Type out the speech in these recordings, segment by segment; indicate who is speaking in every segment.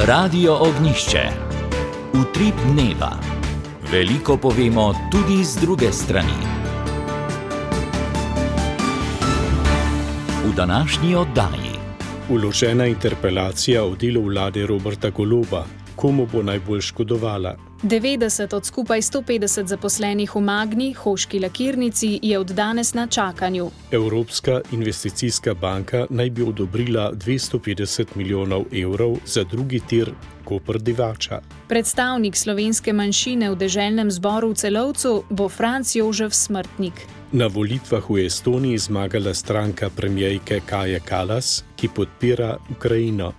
Speaker 1: Radio Ognišče. Utrip dneva. Veliko povemo tudi z druge strani. V današnji oddaji.
Speaker 2: Uložena interpelacija o delu vlade Roberta Goloba, komu bo najbolj škodovala,
Speaker 3: 90 od skupaj 150 zaposlenih v Magni, Hoški lakirnici, je od danes na čakanju.
Speaker 2: Evropska investicijska banka naj bi odobrila 250 milijonov evrov za drugi tir Koper Divača.
Speaker 3: Predstavnik slovenske manjšine v deželnem zboru v celovcu bo Franc Jožef Smrtnik.
Speaker 2: Na volitvah v Estoniji zmagala stranka premijejke Kaje Kalas, ki podpira Ukrajino.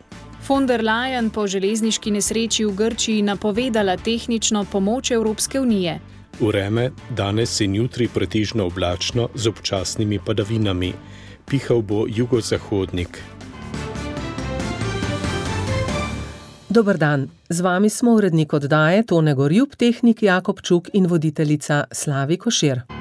Speaker 3: Von der Leyen po železniški nesreči v Grčiji napovedala tehnično pomoč Evropske unije.
Speaker 2: Vreme danes in jutri pretežno oblačno z občasnimi padavinami. Pihal bo jugozahodnik.
Speaker 4: Dober dan, z vami smo urednik oddaje Tone Gorjub, tehnik Jakob Čuk in voditeljica Slavi Košir.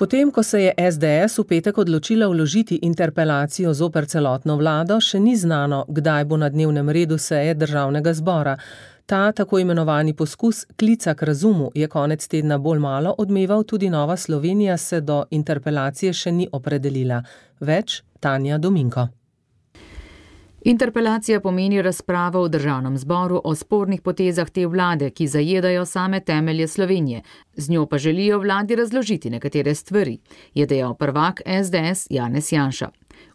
Speaker 4: Potem, ko se je SDS v petek odločila vložiti interpelacijo zoper celotno vlado, še ni znano, kdaj bo na dnevnem redu seje državnega zbora. Ta tako imenovani poskus klica k razumu je konec tedna bolj malo odmeval, tudi Nova Slovenija se do interpelacije še ni opredelila. Več Tanja Dominko.
Speaker 5: Interpelacija pomeni razpravo v državnem zboru o spornih potezah te vlade, ki zajedajo same temelje Slovenije. Z njo pa želijo vladi razložiti nekatere stvari, je dejal prvak SDS Janez Janša.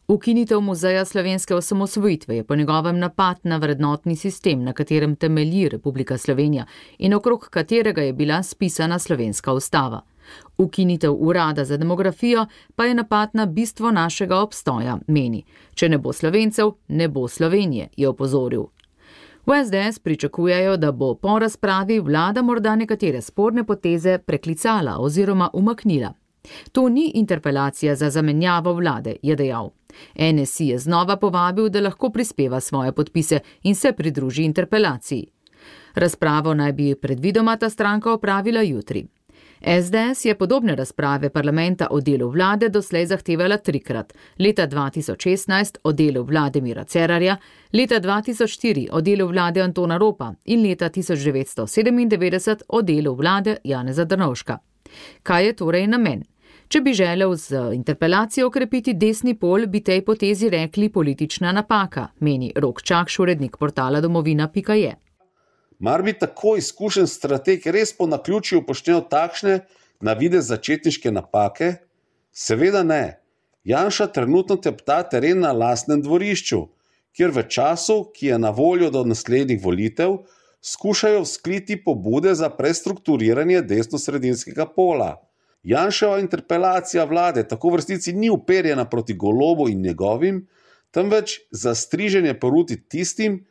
Speaker 5: Ukinitev muzeja slovenske osamosvojitve je po njegovem napad na vrednotni sistem, na katerem temelji Republika Slovenija in okrog katerega je bila spisana slovenska ustava. Ukinitev urada za demografijo pa je napad na bistvo našega obstoja, meni. Če ne bo slovencev, ne bo Slovenije, je opozoril. V SDS pričakujejo, da bo po razpravi vlada morda nekatere sporne poteze preklicala oziroma umaknila. To ni interpelacija za zamenjavo vlade, je dejal. NSI je znova povabil, da lahko prispeva svoje podpise in se pridruži interpelaciji. Razpravo naj bi predvidoma ta stranka opravila jutri. SDS je podobne razprave parlamenta o delu vlade doslej zahtevala trikrat: leta 2016 o delu vlade Mira Cerarja, leta 2004 o delu vlade Antona Ropa in leta 1997 o delu vlade Janeza Drnovška. Kaj je torej namen? Če bi želel z interpelacijo okrepiti desni pol, bi tej potezi rekli politična napaka, meni Rok Čakš, urednik portala domovina.je.
Speaker 6: Mar bi tako izkušen strateg res po naključju upošteval takšne navide začetniške napake? Seveda ne. Janša trenutno tepta teren na lastnem dvorišču, kjer v času, ki je na voljo do naslednjih volitev, skušajo vzkliti pobude za prestrukturiranje desno-sredinskega pola. Janševa interpelacija vlade tako v resnici ni uperjena proti golobu in njegovim, temveč za striženje poruti tistim,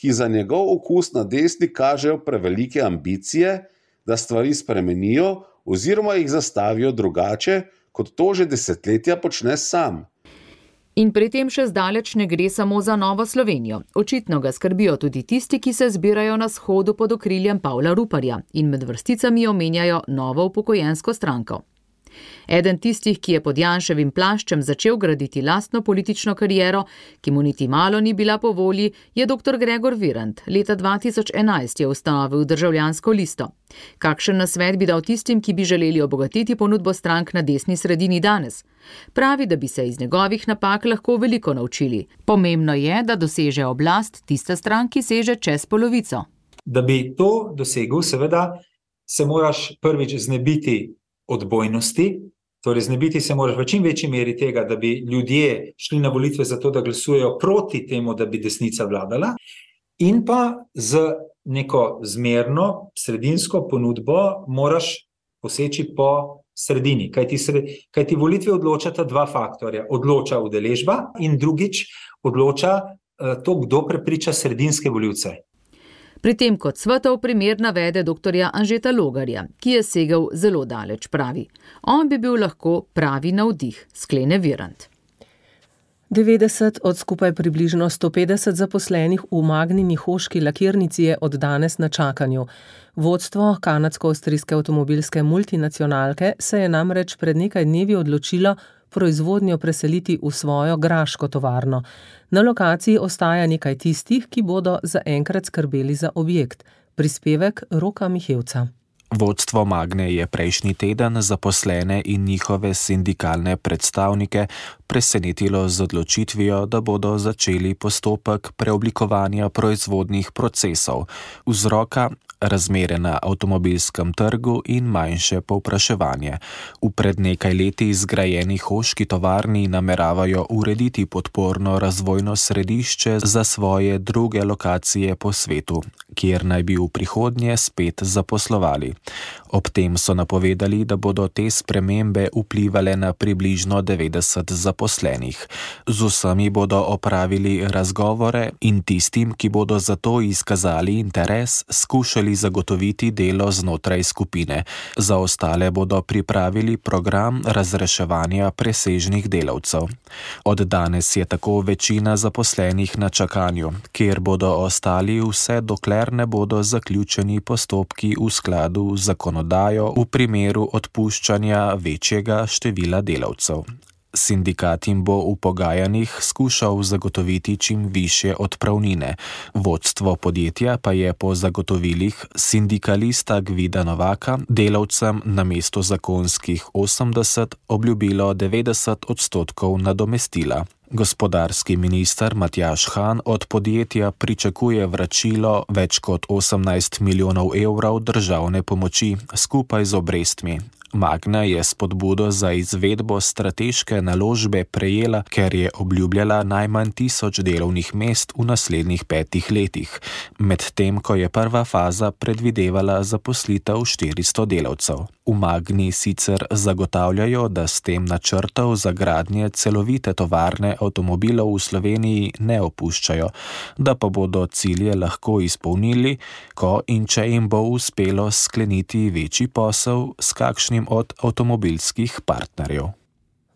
Speaker 6: ki za njegov okus na desni kažejo prevelike ambicije, da stvari spremenijo oziroma jih zastavijo drugače, kot to že desetletja počne sam.
Speaker 5: In pri tem še zdaleč ne gre samo za Novo Slovenijo. Očitno ga skrbijo tudi tisti, ki se zbirajo na shodu pod okriljem Pavla Ruparja in med vrsticami omenjajo novo upokojensko stranko. Eden tistih, ki je pod Janševim plaščem začel graditi lastno politično kariero, ki mu niti malo ni bila po volji, je dr. Gregor Virant. Leta 2011 je ustanovil državljansko listo. Kakšen nasvet bi dal tistim, ki bi želeli obogatiti ponudbo strank na desni sredini danes? Pravi, da bi se iz njegovih napak lahko veliko naučili. Pomembno je, da doseže oblast tista stran, ki seže čez polovico.
Speaker 7: Da bi to dosegel, seveda, se moraš prvič znebiti odbojnosti. Torej, znebiti se moraš v čim večji meri tega, da bi ljudje šli na volitve zato, da glasujejo proti temu, da bi desnica vladala, in pa z neko zmerno, sredinsko ponudbo moraš poseči po sredini. Kaj ti, sred, kaj ti volitve odločata dva faktorja. Odloča udeležba in drugič odloča uh, to, kdo prepriča sredinske voljivce.
Speaker 5: Pri tem kot svetov primer navede dr. Anžeta Logarja, ki je segel zelo daleč, pravi. On bi bil lahko pravi navdih, sklene Virant.
Speaker 4: 90 od skupaj približno 150 zaposlenih v Magnini hoški lakirnici je od danes na čakanju. Vodstvo kanadsko-avstrijske avtomobilske multinacionalke se je namreč pred nekaj dnevi odločilo proizvodnjo preseliti v svojo graško tovarno. Na lokaciji ostaja nekaj tistih, ki bodo zaenkrat skrbeli za objekt. Prispevek Roka Mihevca.
Speaker 8: Vodstvo Magne je prejšnji teden zaposlene in njihove sindikalne predstavnike presenetilo z odločitvijo, da bodo začeli postopek preoblikovanja proizvodnih procesov. Vzroka razmere na avtomobilskem trgu in manjše povpraševanje. V pred nekaj leti zgrajeni hoški tovarni nameravajo urediti podporno razvojno središče za svoje druge lokacije po svetu, kjer naj bi v prihodnje spet zaposlovali. Ob tem so napovedali, da bodo te spremembe vplivale na približno 90 zaposlenih. Z vsemi bodo opravili razgovore in tistim, ki bodo za to izkazali interes, skušali zagotoviti delo znotraj skupine. Za ostale bodo pripravili program razreševanja presežnih delavcev. Od danes je tako večina zaposlenih na čakanju, kjer bodo ostali vse dokler ne bodo zaključeni postopki v skladu zakonodajo v primeru odpuščanja večjega števila delavcev. Sindikat jim bo v pogajanjih skušal zagotoviti čim više odpravnine, vodstvo podjetja pa je po zagotovilih sindikalista Gvida Novaka delavcem na mesto zakonskih 80 obljubilo 90 odstotkov nadomestila. Gospodarski minister Matjaš Han od podjetja pričakuje vračilo več kot 18 milijonov evrov državne pomoči skupaj z obrestmi. Magna je spodbudo za izvedbo strateške naložbe prejela, ker je obljubljala najmanj tisoč delovnih mest v naslednjih petih letih, medtem ko je prva faza predvidevala zaposlitev 400 delavcev. V Magni sicer zagotavljajo, da s tem načrtov za gradnje celovite tovarne avtomobilov v Sloveniji ne opuščajo, da pa bodo cilje lahko izpolnili, ko in če jim bo uspelo skleniti večji posel s kakšnim od avtomobilskih partnerjev.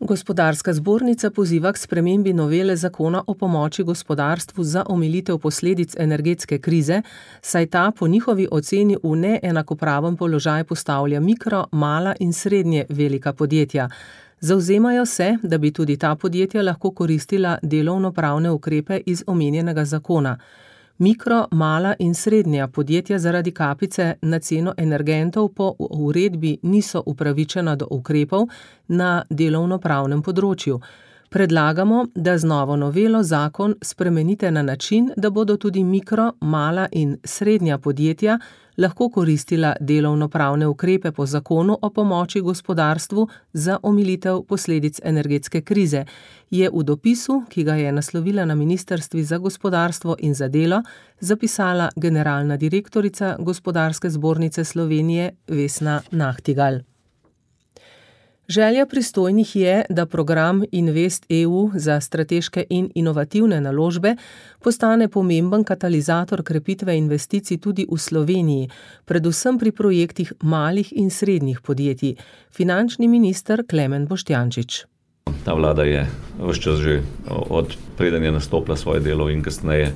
Speaker 4: Gospodarska zbornica poziva k spremembi novele zakona o pomoči gospodarstvu za omilitev posledic energetske krize, saj ta po njihovi oceni v neenakopraven položaj postavlja mikro, mala in srednje velika podjetja. Zauzemajo se, da bi tudi ta podjetja lahko koristila delovno-pravne ukrepe iz omenjenega zakona. Mikro, mala in srednja podjetja zaradi kapice na ceno energentov po uredbi niso upravičena do ukrepov na delovno-pravnem področju. Predlagamo, da z novo novelo zakon spremenite na način, da bodo tudi mikro, mala in srednja podjetja lahko koristila delovno-pravne ukrepe po zakonu o pomoči gospodarstvu za omilitev posledic energetske krize, je v dopisu, ki ga je naslovila na Ministrstvi za gospodarstvo in za delo, zapisala generalna direktorica Gospodarske zbornice Slovenije Vesna Nahtigal. Želja pristojnih je, da program Invest EU za strateške in inovativne naložbe postane pomemben katalizator krepitve investicij tudi v Sloveniji, predvsem pri projektih malih in srednjih podjetij. Finančni minister Klemen Boštjančič.
Speaker 9: Ta vlada je vse čas že od predanja nastopila svoje delo in kasneje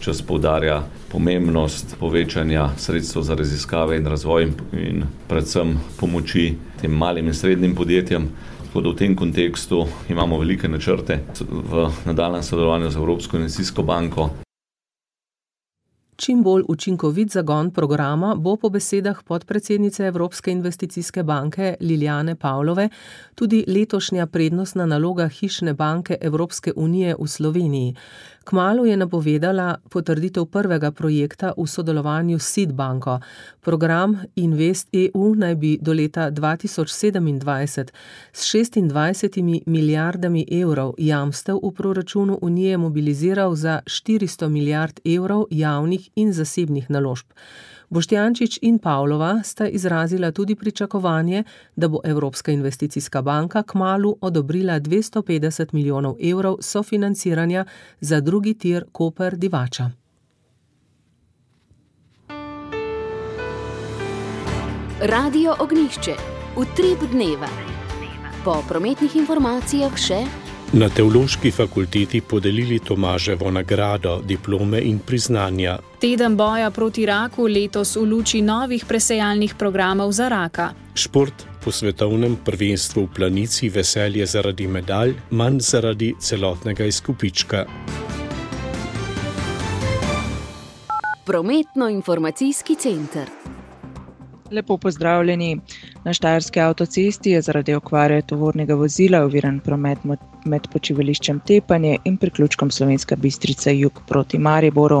Speaker 9: čas poudarja pomembnost povečanja sredstev za raziskave in razvoj in predvsem pomoči tem malim in srednjim podjetjem. Tako da v tem kontekstu imamo velike načrte v nadaljem sodelovanju z Evropsko investicijsko banko.
Speaker 4: Čim bolj učinkovit zagon programa bo po besedah podpredsednice Evropske investicijske banke Liljane Pavlove tudi letošnja prednostna naloga hišne banke Evropske unije v Sloveniji. Kmalu je napovedala potrditev prvega projekta v sodelovanju s SID banko. Program Invest EU naj bi do leta 2027 s 26 milijardami evrov jamstev v proračunu unije mobiliziral za 400 milijard evrov javnih in zasebnih naložb. Boštjančič in Pavlova sta izrazila tudi pričakovanje, da bo Evropska investicijska banka k malu odobrila 250 milijonov evrov sofinanciranja za drugi tir Koper Divača.
Speaker 10: Radio Ognišče, utrip dneva. Po prometnih informacijah še
Speaker 2: Na teološki fakulteti podelili Tomaževo nagrado, diplome in priznanja.
Speaker 3: Teden boja proti raku letos v luči novih presejalnih programov za raka.
Speaker 2: Šport po svetovnem prvenstvu v planici veselje zaradi medalj, manj zaradi celotnega izkupička.
Speaker 10: Prometno-informacijski center.
Speaker 11: Lepo pozdravljeni. Na Štajerski avtocesti je zaradi okvare tovornega vozila oviran promet med počivališčem Tepanje in priključkom Slovenska bistrica jug proti Mariboru.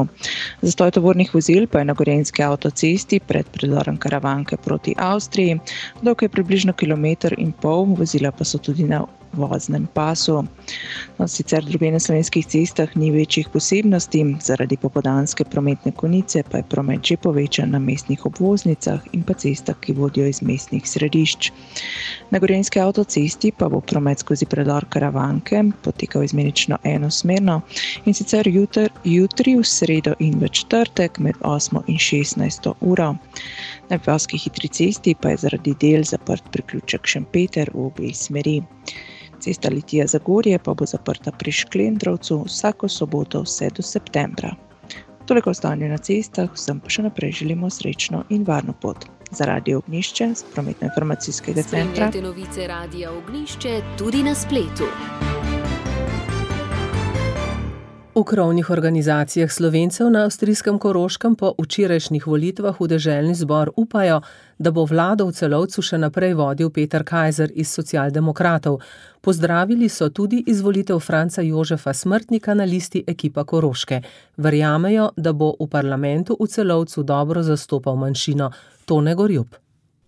Speaker 11: Zastoj tovornih vozil pa je na Gorenski avtocesti pred predorom Karavanke proti Avstriji, dolg je približno kilometr in pol, vozila pa so tudi na voznem pasu. No, sicer druge na slovenskih cestah ni večjih posebnosti, zaradi popodanske prometne konice pa je promet že povečan na mestnih obvoznicah in pa cestah, ki vodijo iz mestnih središč. Na Gorenski avtocesti pa bo promet skozi predor Karavanke potekal izmenično enosmerno in sicer jutr, jutri v sredo in v četrtek med 8 in 16 uro. Na Pevski hitri cesti pa je zaradi del zaprt priključek Šempeter v obe smeri. Cesta Litija Zagorje pa bo zaprta pri Šklendrovcu vsako soboto vse do septembra. Toliko ostanje na cestah, vsem pa še naprej želimo srečno in varno pot. Za radio Ognišče z prometno-informacijskega centra.
Speaker 10: Spremljate novice Radio Ognišče tudi na spletu.
Speaker 4: V krovnih organizacijah slovencev na avstrijskem Koroškem po včerajšnjih volitvah v deželni zbor upajo, da bo vlado v celovcu še naprej vodil Peter Kajzer iz socialdemokratov. Pozdravili so tudi izvolitev Franca Jožefa Smrtnika na listi ekipa Koroške. Verjamejo, da bo v parlamentu v celovcu dobro zastopal manjšino Tone Gorjub.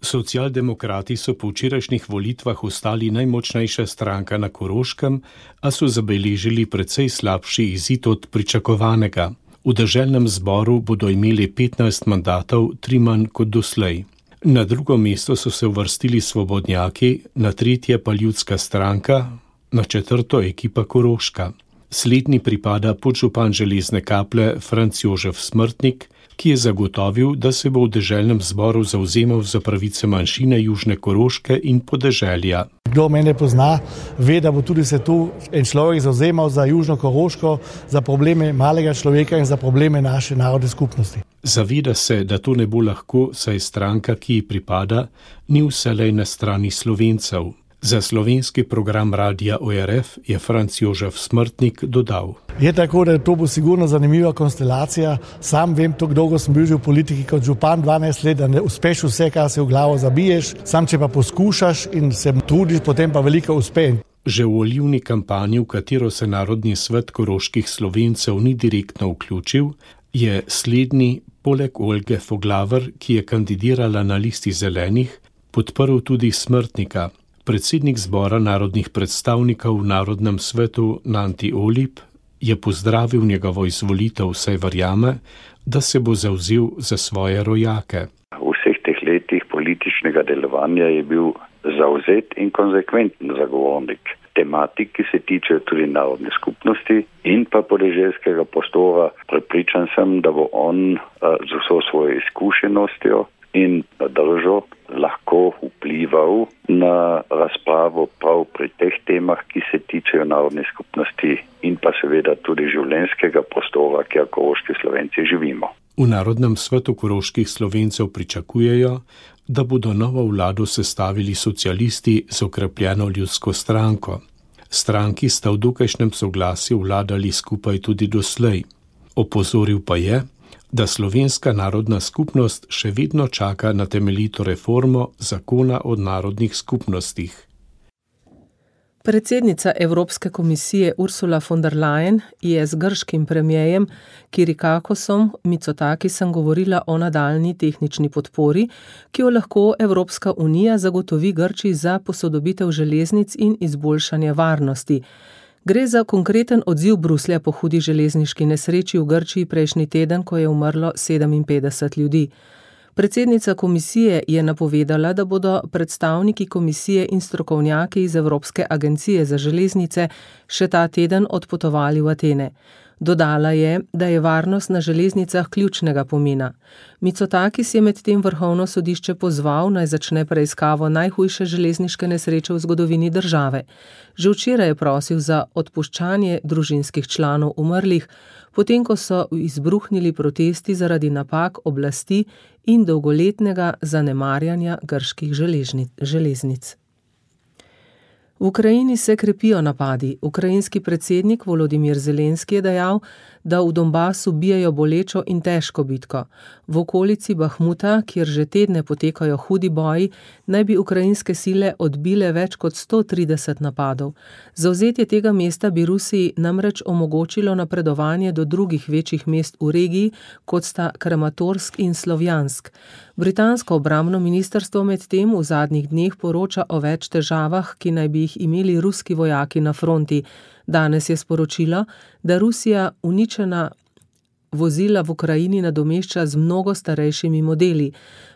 Speaker 2: Socialdemokrati so po včerajšnjih volitvah ostali najmočnejša stranka na Koroškem, a so zabeležili precej slabši izid od pričakovanega. V državnem zboru bodo imeli 15 mandatov, tri manj kot doslej. Na drugo mesto so se uvrstili svobodnjaki, na tretje pa ljudska stranka, na četrto ekipa Koroška. Slednji pripada podžupan železne kaple Franc Jožef Smrtnik, ki je zagotovil, da se bo v državnem zboru zauzemal za pravice manjšine Južne Koroške in podeželja.
Speaker 12: Kdo mene pozna, ve, da bo tudi se tu en človek zauzemal za Južno Koroško, za probleme malega človeka in za probleme naše narodne skupnosti.
Speaker 2: Zaveda se, da to ne bo lahko, saj stranka, ki ji pripada, ni vselej na strani slovencev. Za slovenski program radia ORF je Franc Jožef Smrtnik dodal.
Speaker 12: Je tako, da to bo sigurno zanimiva konstelacija. Sam vem, tako dolgo sem bil že v politiki kot župan, 12 let, da ne uspeš vse, kar se v glavo zabiješ. Sam, če pa poskušaš in se trudiš, potem pa veliko uspe.
Speaker 2: Že v volivni kampanji, v katero se Narodni svet koroških slovencev ni direktno vključil, je slednji, poleg Olge Foglaver, ki je kandidirala na listi zelenih, podprl tudi smrtnika. Predsednik zbora narodnih predstavnikov v Narodnem svetu Nanti Olip je pozdravil njegovo izvolitev, saj verjame, da se bo zauzel za svoje rojake.
Speaker 13: V vseh teh letih političnega delovanja je bil zauzet in konsekventen zagovornik tematik, ki se tiče tudi narodne skupnosti in pa podeželskega prostora. Prepričan sem, da bo on z vso svojo izkušenostjo in držo lahko vplival na razpravo prav pri teh temah, ki se tičejo narodne skupnosti in pa seveda tudi življenskega prostora, kjer koroški slovenci živimo.
Speaker 2: V Narodnem svetu koroških slovencev pričakujejo, da bodo novo vlado sestavili socialisti z okrepljeno ljudsko stranko. Stranki sta v dokajšnjem soglasju vladali skupaj tudi doslej. Opozoril pa je, da slovenska narodna skupnost še vedno čaka na temeljito reformo zakona o narodnih skupnostih.
Speaker 4: Predsednica Evropske komisije Ursula von der Leyen je z grškim premijejem Kirikakosom Mitsotakisom govorila o nadaljni tehnični podpori, ki jo lahko Evropska unija zagotovi Grči za posodobitev železnic in izboljšanje varnosti. Gre za konkreten odziv Bruslja po hudi železniški nesreči v Grčiji prejšnji teden, ko je umrlo 57 ljudi. Predsednica komisije je napovedala, da bodo predstavniki komisije in strokovnjaki iz Evropske agencije za železnice še ta teden odpotovali v Atene. Dodala je, da je varnost na železnicah ključnega pomena. Micotakis je medtem vrhovno sodišče pozval naj začne preiskavo najhujše železniške nesreče v zgodovini države. Že včeraj je prosil za odpuščanje družinskih članov umrlih, potem ko so izbruhnili protesti zaradi napak oblasti in dolgoletnega zanemarjanja grških železnic. V Ukrajini se krepijo napadi. Ukrajinski predsednik Volodimir Zelenski je dejal, da v Donbasu bijajo bolečo in težko bitko. V okolici Bahmuta, kjer že tedne potekajo hudi boji, naj bi ukrajinske sile odbile več kot 130 napadov. Zauzetje tega mesta bi Rusiji namreč omogočilo napredovanje do drugih večjih mest v regiji, kot sta Krematorsk in Slovjansk. Britansko obramno ministrstvo medtem v zadnjih dneh poroča o več težavah, ki naj bi jih imeli ruski vojaki na fronti. Danes je sporočilo, da Rusija uničena vozila v Ukrajini nadomešča z mnogo starejšimi modeli.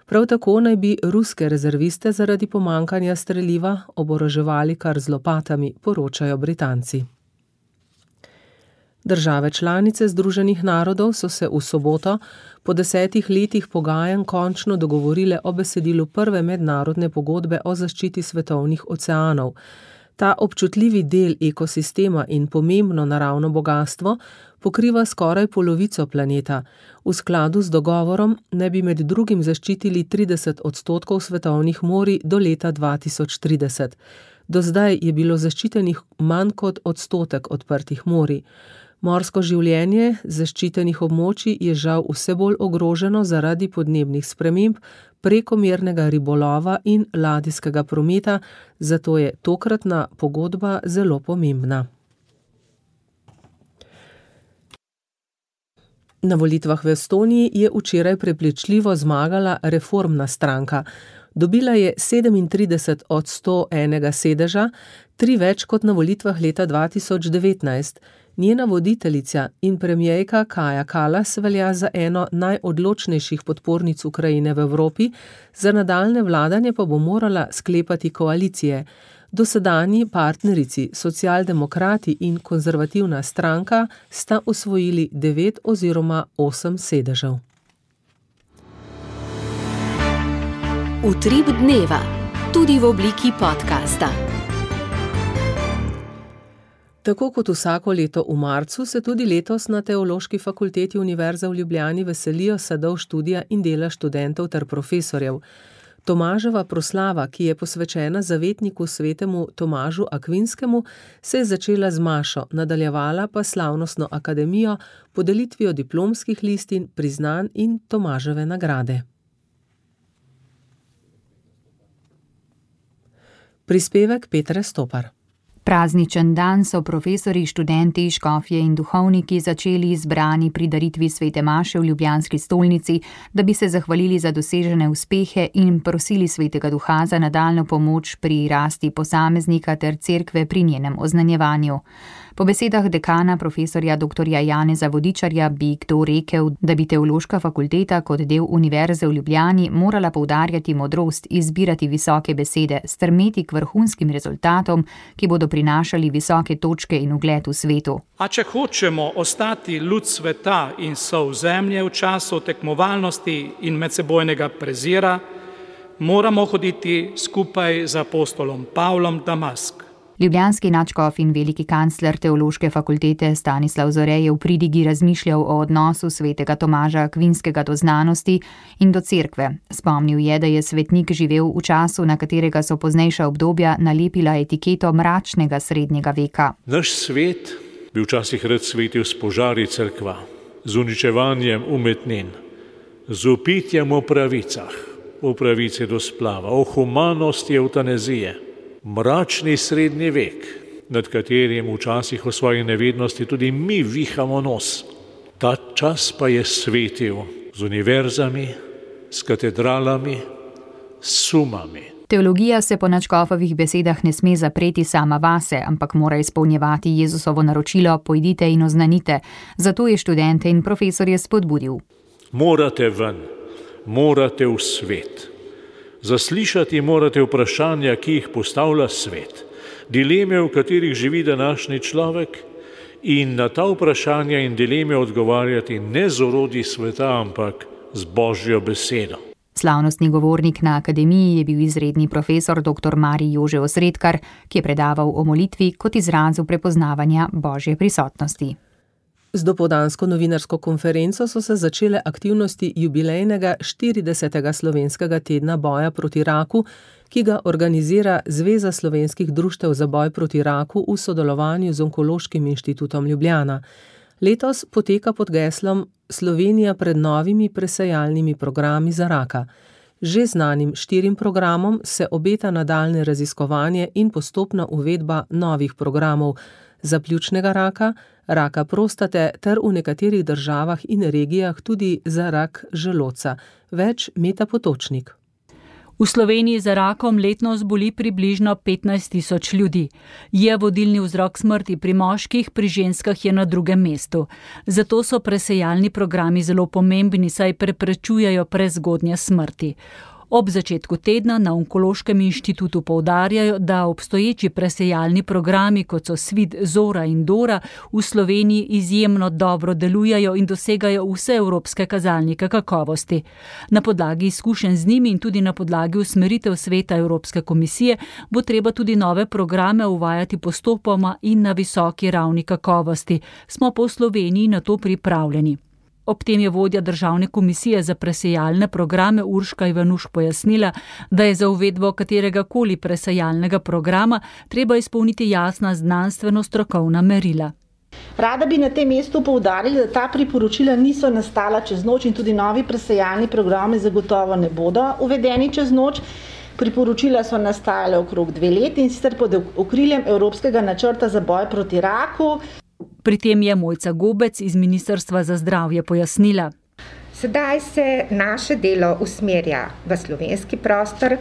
Speaker 4: Prav tako naj bi ruske rezerviste zaradi pomankanja streljiva oboroževali kar z lopatami, poročajo Britanci. Države članice Združenih narodov so se v soboto po desetih letih pogajanj končno dogovorile o besedilu prve mednarodne pogodbe o zaščiti svetovnih oceanov. Ta občutljivi del ekosistema in pomembno naravno bogatstvo pokriva skoraj polovico planeta. V skladu z dogovorom ne bi med drugim zaščitili 30 odstotkov svetovnih morij do leta 2030. Do zdaj je bilo zaščitenih manj kot odstotek odprtih morij. Morsko življenje zaščitenih območij je žal vse bolj ogroženo zaradi podnebnih sprememb, prekomernega ribolova in ladijskega prometa, zato je tokratna pogodba zelo pomembna. Na volitvah v Estoniji je včeraj prepričljivo zmagala reformna stranka. Dobila je 37 od 101 sedeža, tri več kot na volitvah leta 2019. Njena voditeljica in premijejka Kaja Kalas velja za eno najodločnejših podpornic Ukrajine v Evropi, za nadaljne vladanje pa bo morala sklepati koalicije. Dosedanji partnerici, socialdemokrati in konzervativna stranka, sta osvojili devet oziroma osem sedežev.
Speaker 10: Utrip dneva, tudi v obliki podcasta.
Speaker 4: Tako kot vsako leto v marcu, se tudi letos na Teološki fakulteti Univerze v Ljubljani veselijo sadov študija in dela študentov ter profesorjev. Tomaževa proslava, ki je posvečena zavetniku svetemu Tomažu Akvinskemu, se je začela z Mašo, nadaljevala pa slavnostno akademijo, podelitvijo diplomskih listin, priznanj in Tomaževe nagrade. Prispevek Petra Stopar.
Speaker 14: Prazničen dan so profesori, študenti, škofje in duhovniki začeli zbrani pri daritvi svete Maše v Ljubljanski stolnici, da bi se zahvalili za dosežene uspehe in prosili svetega duha za nadaljno pomoč pri rasti posameznika ter cerkve pri njenem oznanjevanju. Po besedah dekana profesorja dr. Janeza Vodičarja bi kdo rekel, da bi teološka fakulteta kot del Univerze v Ljubljani morala poudarjati modrost, izbirati visoke besede, strmeti k vrhunskim rezultatom, ki bodo prinašali visoke točke in ugled v svetu.
Speaker 15: A če hočemo ostati ljud sveta in so v zemlje v času tekmovalnosti in medsebojnega prezira, moramo hoditi skupaj z apostolom Pavlom Damask.
Speaker 14: Ljubljanski načkov in veliki kancler teološke fakultete Stanislav Zore je v pridigi razmišljal o odnosu svetega Tomaža Kvinskega do znanosti in do cerkve. Spomnil je, da je svetnik živel v času, na katerega so poznejša obdobja nalepila etiketo mračnega srednjega veka.
Speaker 16: Naš svet bi včasih rad svetil s požari cerkva, z uničevanjem umetnin, z upitjem o pravicah, o pravici do splava, o humanosti eutanezije mračni srednji vek, nad katerim včasih v svoji nevednosti tudi mi vihamo nos. Ta čas pa je svetil z univerzami, s katedralami, s sumami.
Speaker 14: Teologija se po načkofovih besedah ne sme zapreti sama vase, ampak mora izpolnjevati Jezusovo naročilo: pojdite in oznanite. Zato je študente in profesorje spodbudil.
Speaker 16: Morate ven, morate v svet. Zaslišati morate vprašanja, ki jih postavlja svet, dileme, v katerih živi današnji človek in na ta vprašanja in dileme odgovarjati ne z orodji sveta, ampak z božjo besedo.
Speaker 14: Slavnostni govornik na akademiji je bil izredni profesor dr. Mari Jože Osredkar, ki je predaval o molitvi kot izrazu prepoznavanja božje prisotnosti.
Speaker 4: Z dopodansko novinarsko konferenco so se začele aktivnosti jubilejnega 40. slovenskega tedna boja proti raku, ki ga organizira Zveza slovenskih društev za boj proti raku v sodelovanju z Onkološkim inštitutom Ljubljana. Letos poteka pod geslom Slovenija pred novimi presejalnimi programi za raka. Že znanim štirim programom se obeta nadaljne raziskovanje in postopna uvedba novih programov za pljučnega raka, raka prostate ter v nekaterih državah in regijah tudi za rak želoca. Več meta potočnik.
Speaker 17: V Sloveniji za rakom letno zboli približno 15 tisoč ljudi. Je vodilni vzrok smrti pri moških, pri ženskah je na drugem mestu. Zato so presejalni programi zelo pomembni, saj preprečujejo prezgodnje smrti. Ob začetku tedna na Onkološkem inštitutu povdarjajo, da obstoječi presejalni programi, kot so Svid, Zora in Dora, v Sloveniji izjemno dobro delujejo in dosegajo vse evropske kazalnike kakovosti. Na podlagi izkušenj z njimi in tudi na podlagi usmeritev sveta Evropske komisije bo treba tudi nove programe uvajati postopoma in na visoki ravni kakovosti. Smo pa v Sloveniji na to pripravljeni. Ob tem je vodja državne komisije za presejalne programe Urška Ivanuš pojasnila, da je za uvedbo katerega koli presejalnega programa treba izpolniti jasna znanstveno-strokovna merila.
Speaker 18: Rada bi na tem mestu poudarili, da ta priporočila niso nastala čez noč in tudi novi presejalni programi zagotovo ne bodo uvedeni čez noč. Priporočila so nastajale okrog dve leti in sicer pod okriljem Evropskega načrta za boj proti raku,
Speaker 17: Pri tem je Mojca Gobec iz Ministrstva za zdravje pojasnila.
Speaker 19: Sedaj se naše delo usmerja v slovenski prostor,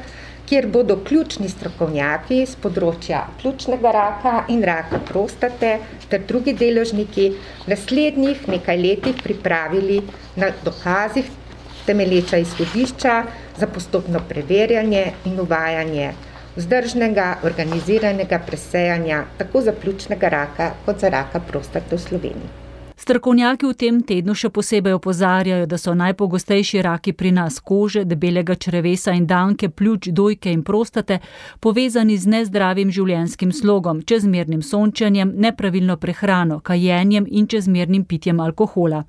Speaker 19: kjer bodo ključni strokovnjaki z področja ključnega raka in raka prostate ter drugi deležniki v naslednjih nekaj letih pripravili na dokazih temelječa izhodišča za postopno preverjanje in uvajanje vzdržnega, organiziranega presejanja tako za pljučnega raka kot za raka prostate v Sloveniji.
Speaker 17: Strokovnjaki v tem tednu še posebej opozarjajo, da so najpogostejši raki pri nas kože, debelega črevesa in danke, pljuč, dojke in prostate povezani z nezdravim življenjskim slogom, čezmernim sončenjem, nepravilno prehrano, kajenjem in čezmernim pitjem alkohola.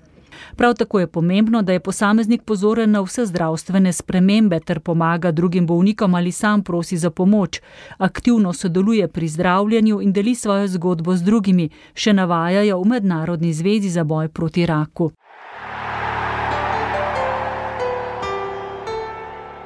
Speaker 17: Prav tako je pomembno, da je posameznik pozoren na vse zdravstvene spremembe ter pomaga drugim bolnikom ali sam prosi za pomoč, aktivno sodeluje pri zdravljenju in deli svojo zgodbo z drugimi, še navajajo v Mednarodni zvezi za boj proti raku.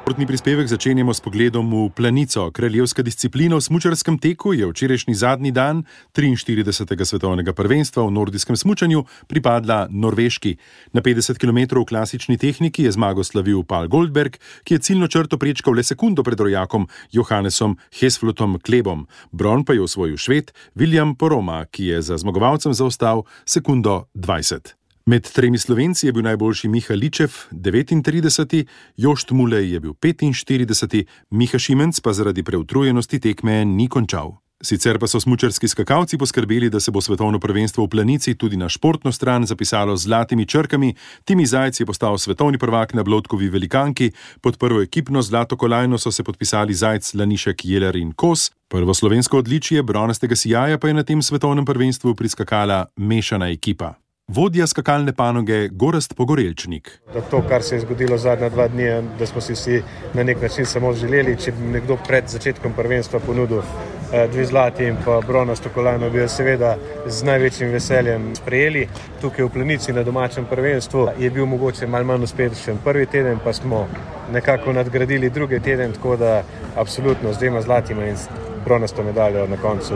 Speaker 20: Športni prispevek začenjamo s pogledom v planico. Kraljevska disciplina v smučarskem teku je včerajšnji zadnji dan 43. svetovnega prvenstva v nordijskem smučanju pripadla Norveški. Na 50 km v klasični tehniki je zmago slavil Paul Goldberg, ki je ciljno črto prečkal le sekundo pred rojakom Johannesom Hesflutom Klebom. Bron pa je osvojil šved William Poroma, ki je za zmagovalcem zaostal sekundo 20. Med tremi slovenci je bil najboljši Miha Ličev, 39, Jošt Mulej je bil 45, Miha Šimenc pa zaradi preutrujenosti tekme ni končal. Sicer pa so smučarski skakalci poskrbeli, da se bo svetovno prvenstvo v planici tudi na športno stran zapisalo z zlatimi črkami. Timi Zajci je postal svetovni prvak na Blotkovi velikanki, pod prvo ekipno zlato kolajno so se podpisali Zajc, Lanišek, Jeler in Kos. Prvo slovensko odličje bronastega sijaja pa je na tem svetovnem prvenstvu priskakala mešana ekipa. Vodja skakalne panoge Gorast Pogorelčnik.
Speaker 21: Da to, kar se je zgodilo zadnja dva dni, da smo si vsi na nek način samo želeli, če bi nekdo pred začetkom prvenstva ponudil eh, dve zlati in pa bronasto kolajno, bi jo seveda z največjim veseljem sprejeli. Tukaj v Plenici na domačem prvenstvu je bil mogoče mal manj uspešen prvi teden, pa smo nekako nadgradili drugi teden, tako da absolutno z dvema zlatima in bronasto medaljo na koncu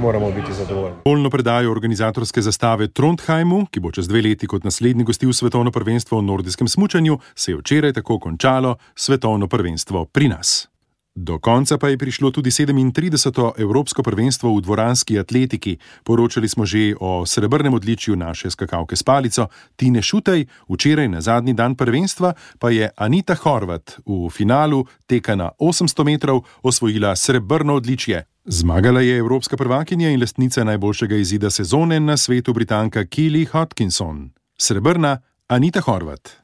Speaker 21: moramo biti zadovoljni.
Speaker 20: Polno predajo organizatorske zastave Trondheimu, ki bo čez dve leti kot naslednji gostil svetovno prvenstvo v nordijskem smučanju, se je včeraj tako končalo svetovno prvenstvo pri nas. Do konca pa je prišlo tudi 37. Evropsko prvenstvo v dvoranski atletiki. Poročali smo že o srebrnem odličju naše skakalke s palico Tine Šutej, včeraj na zadnji dan prvenstva pa je Anita Horvat v finalu teka na 800 metrov osvojila srebrno odličje. Zmagala je evropska prvakinja in lastnica najboljšega izida sezone na svetu, Britanka Kili Hodkinson, srebrna Anita Horvat.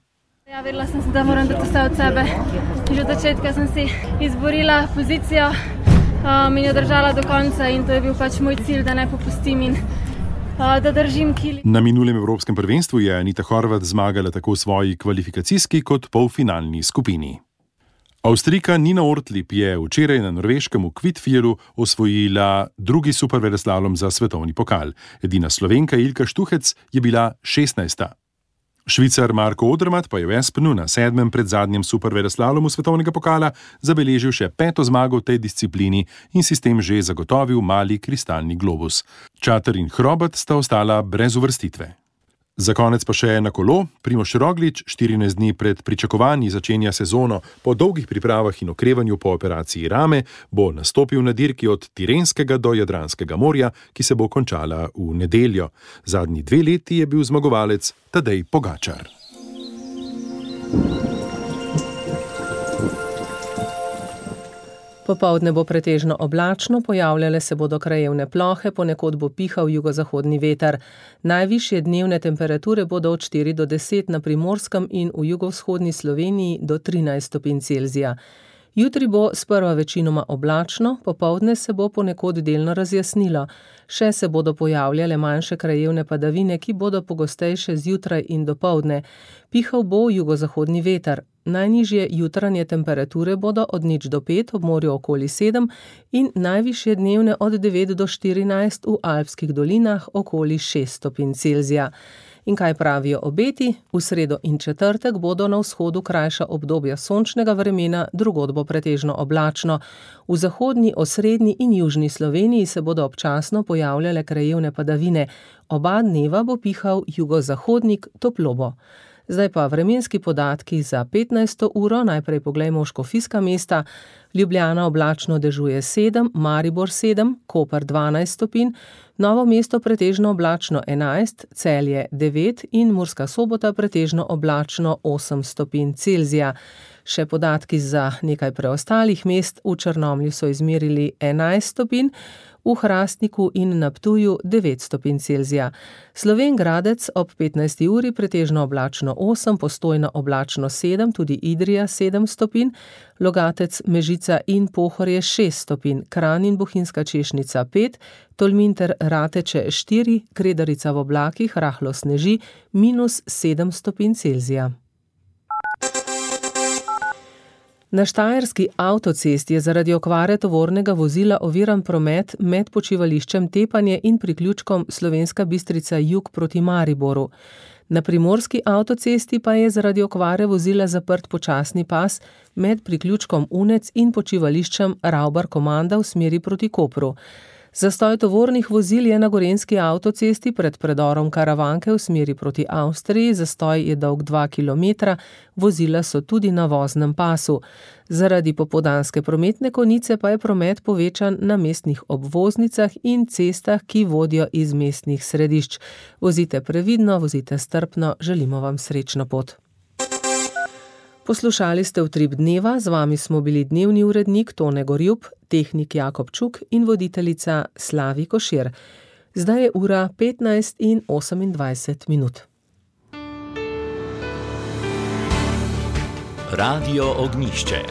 Speaker 22: Ja, vedela sem, da moram dati vse od sebe. Že od začetka sem si izborila pozicijo um, in jo držala do konca, in to je bil pač moj cilj, da ne popustim in uh, da držim kili.
Speaker 20: Na minulem evropskem prvenstvu je Anita Horvat zmagala tako v svoji kvalifikacijski kot polfinalni skupini. Avstrika Nina Ortlip je včeraj na norveškem v Kvitfjeru osvojila drugi superveleslalom za svetovni pokal. Edina slovenka Ilka Štuhec je bila 16. Švicar Marko Odrmat pa je v Espnu na sedmem predzadnjem superveleslalomu svetovnega pokala zabeležil še peto zmago v tej disciplini in si s tem že zagotovil mali kristalni globus. Čater in Hrobot sta ostala brez uvrstitve. Za konec pa še na kolo. Primoš Roglič 14 dni pred pričakovanji začenja sezono, po dolgih pripravah in okrevanju po operaciji rame, bo nastopil na dirki od Tirenskega do Jadranskega morja, ki se bo končala v nedeljo. Zadnji dve leti je bil zmagovalec Tadej Pogačar.
Speaker 4: Popovdne bo pretežno oblačno, pojavljale se bodo krajevne plohe, ponekod bo pihal jugozahodni veter. Najvišje dnevne temperature bodo od 4 do 10 na primorskem in v jugovzhodni Sloveniji do 13 stopinj Celzija. Jutri bo sprva večinoma oblačno, popovdne se bo ponekod delno razjasnilo. Še se bodo pojavljale manjše krajevne padavine, ki bodo pogostejše zjutraj in dopovdne. Pihal bo jugozahodni veter. Najnižje jutranje temperature bodo od nič do pet, ob morju okoli sedem, in najvišje dnevne od 9 do 14 v alpskih dolinah okoli 6 stopinj Celzija. In kaj pravijo obeti? V sredo in četrtek bodo na vzhodu krajša obdobja sončnega vremena, drugod bo pretežno oblačno. V zahodni, osrednji in južni Sloveniji se bodo občasno pojavljale krajevne padavine, oba dneva bo pihal jugozahodnik toplobo. Zdaj pa vremenski podatki za 15. uro, najprej pogledajmo škofijska mesta. Ljubljana oblačno dežuje 7, Maribor 7, Koper 12 stopinj, Novo mesto pretežno oblačno 11, Celje 9 in Murska sobota pretežno oblačno 8 stopinj Celzija. Še podatki za nekaj preostalih mest, v Črnomlju so izmerili 11 stopinj, v Hrastniku in na Ptuju 9 stopinj Celzija. Sloven Gradec ob 15. uri pretežno oblačno 8, postojno oblačno 7, tudi Idrija 7 stopinj, Logatec, Mežica in Pohorje 6 stopinj, Kran in Bohinska češnica 5, Tolminter Rateče 4, Kredarica v oblakih rahlo sneži minus 7 stopinj Celzija. Na Štajerski avtocesti je zaradi okvare tovornega vozila oviran promet med počivališčem Tepanje in priključkom Slovenska bistrica jug proti Mariboru. Na primorski avtocesti pa je zaradi okvare vozila zaprt počasni pas med priključkom Unec in počivališčem Raubar Komanda v smeri proti Kopru. Zastoj tovornih vozil je na gorenski avtocesti pred predorom Karavanke v smeri proti Avstriji, zastoj je dolg 2 km, vozila so tudi na voznem pasu. Zaradi popodanske prometne konice pa je promet povečan na mestnih obvoznicah in cestah, ki vodijo iz mestnih središč. Vozite previdno, vozite strpno, želimo vam srečno pot. Poslušali ste utrip dneva, z vami smo bili dnevni urednik Tone Gorjub, tehnik Jakob Čuk in voditeljica Slavi Košir. Zdaj je ura 15 in 28 minut.
Speaker 23: Radio Ognišče.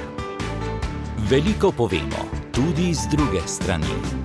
Speaker 23: Veliko povemo, tudi z druge strani.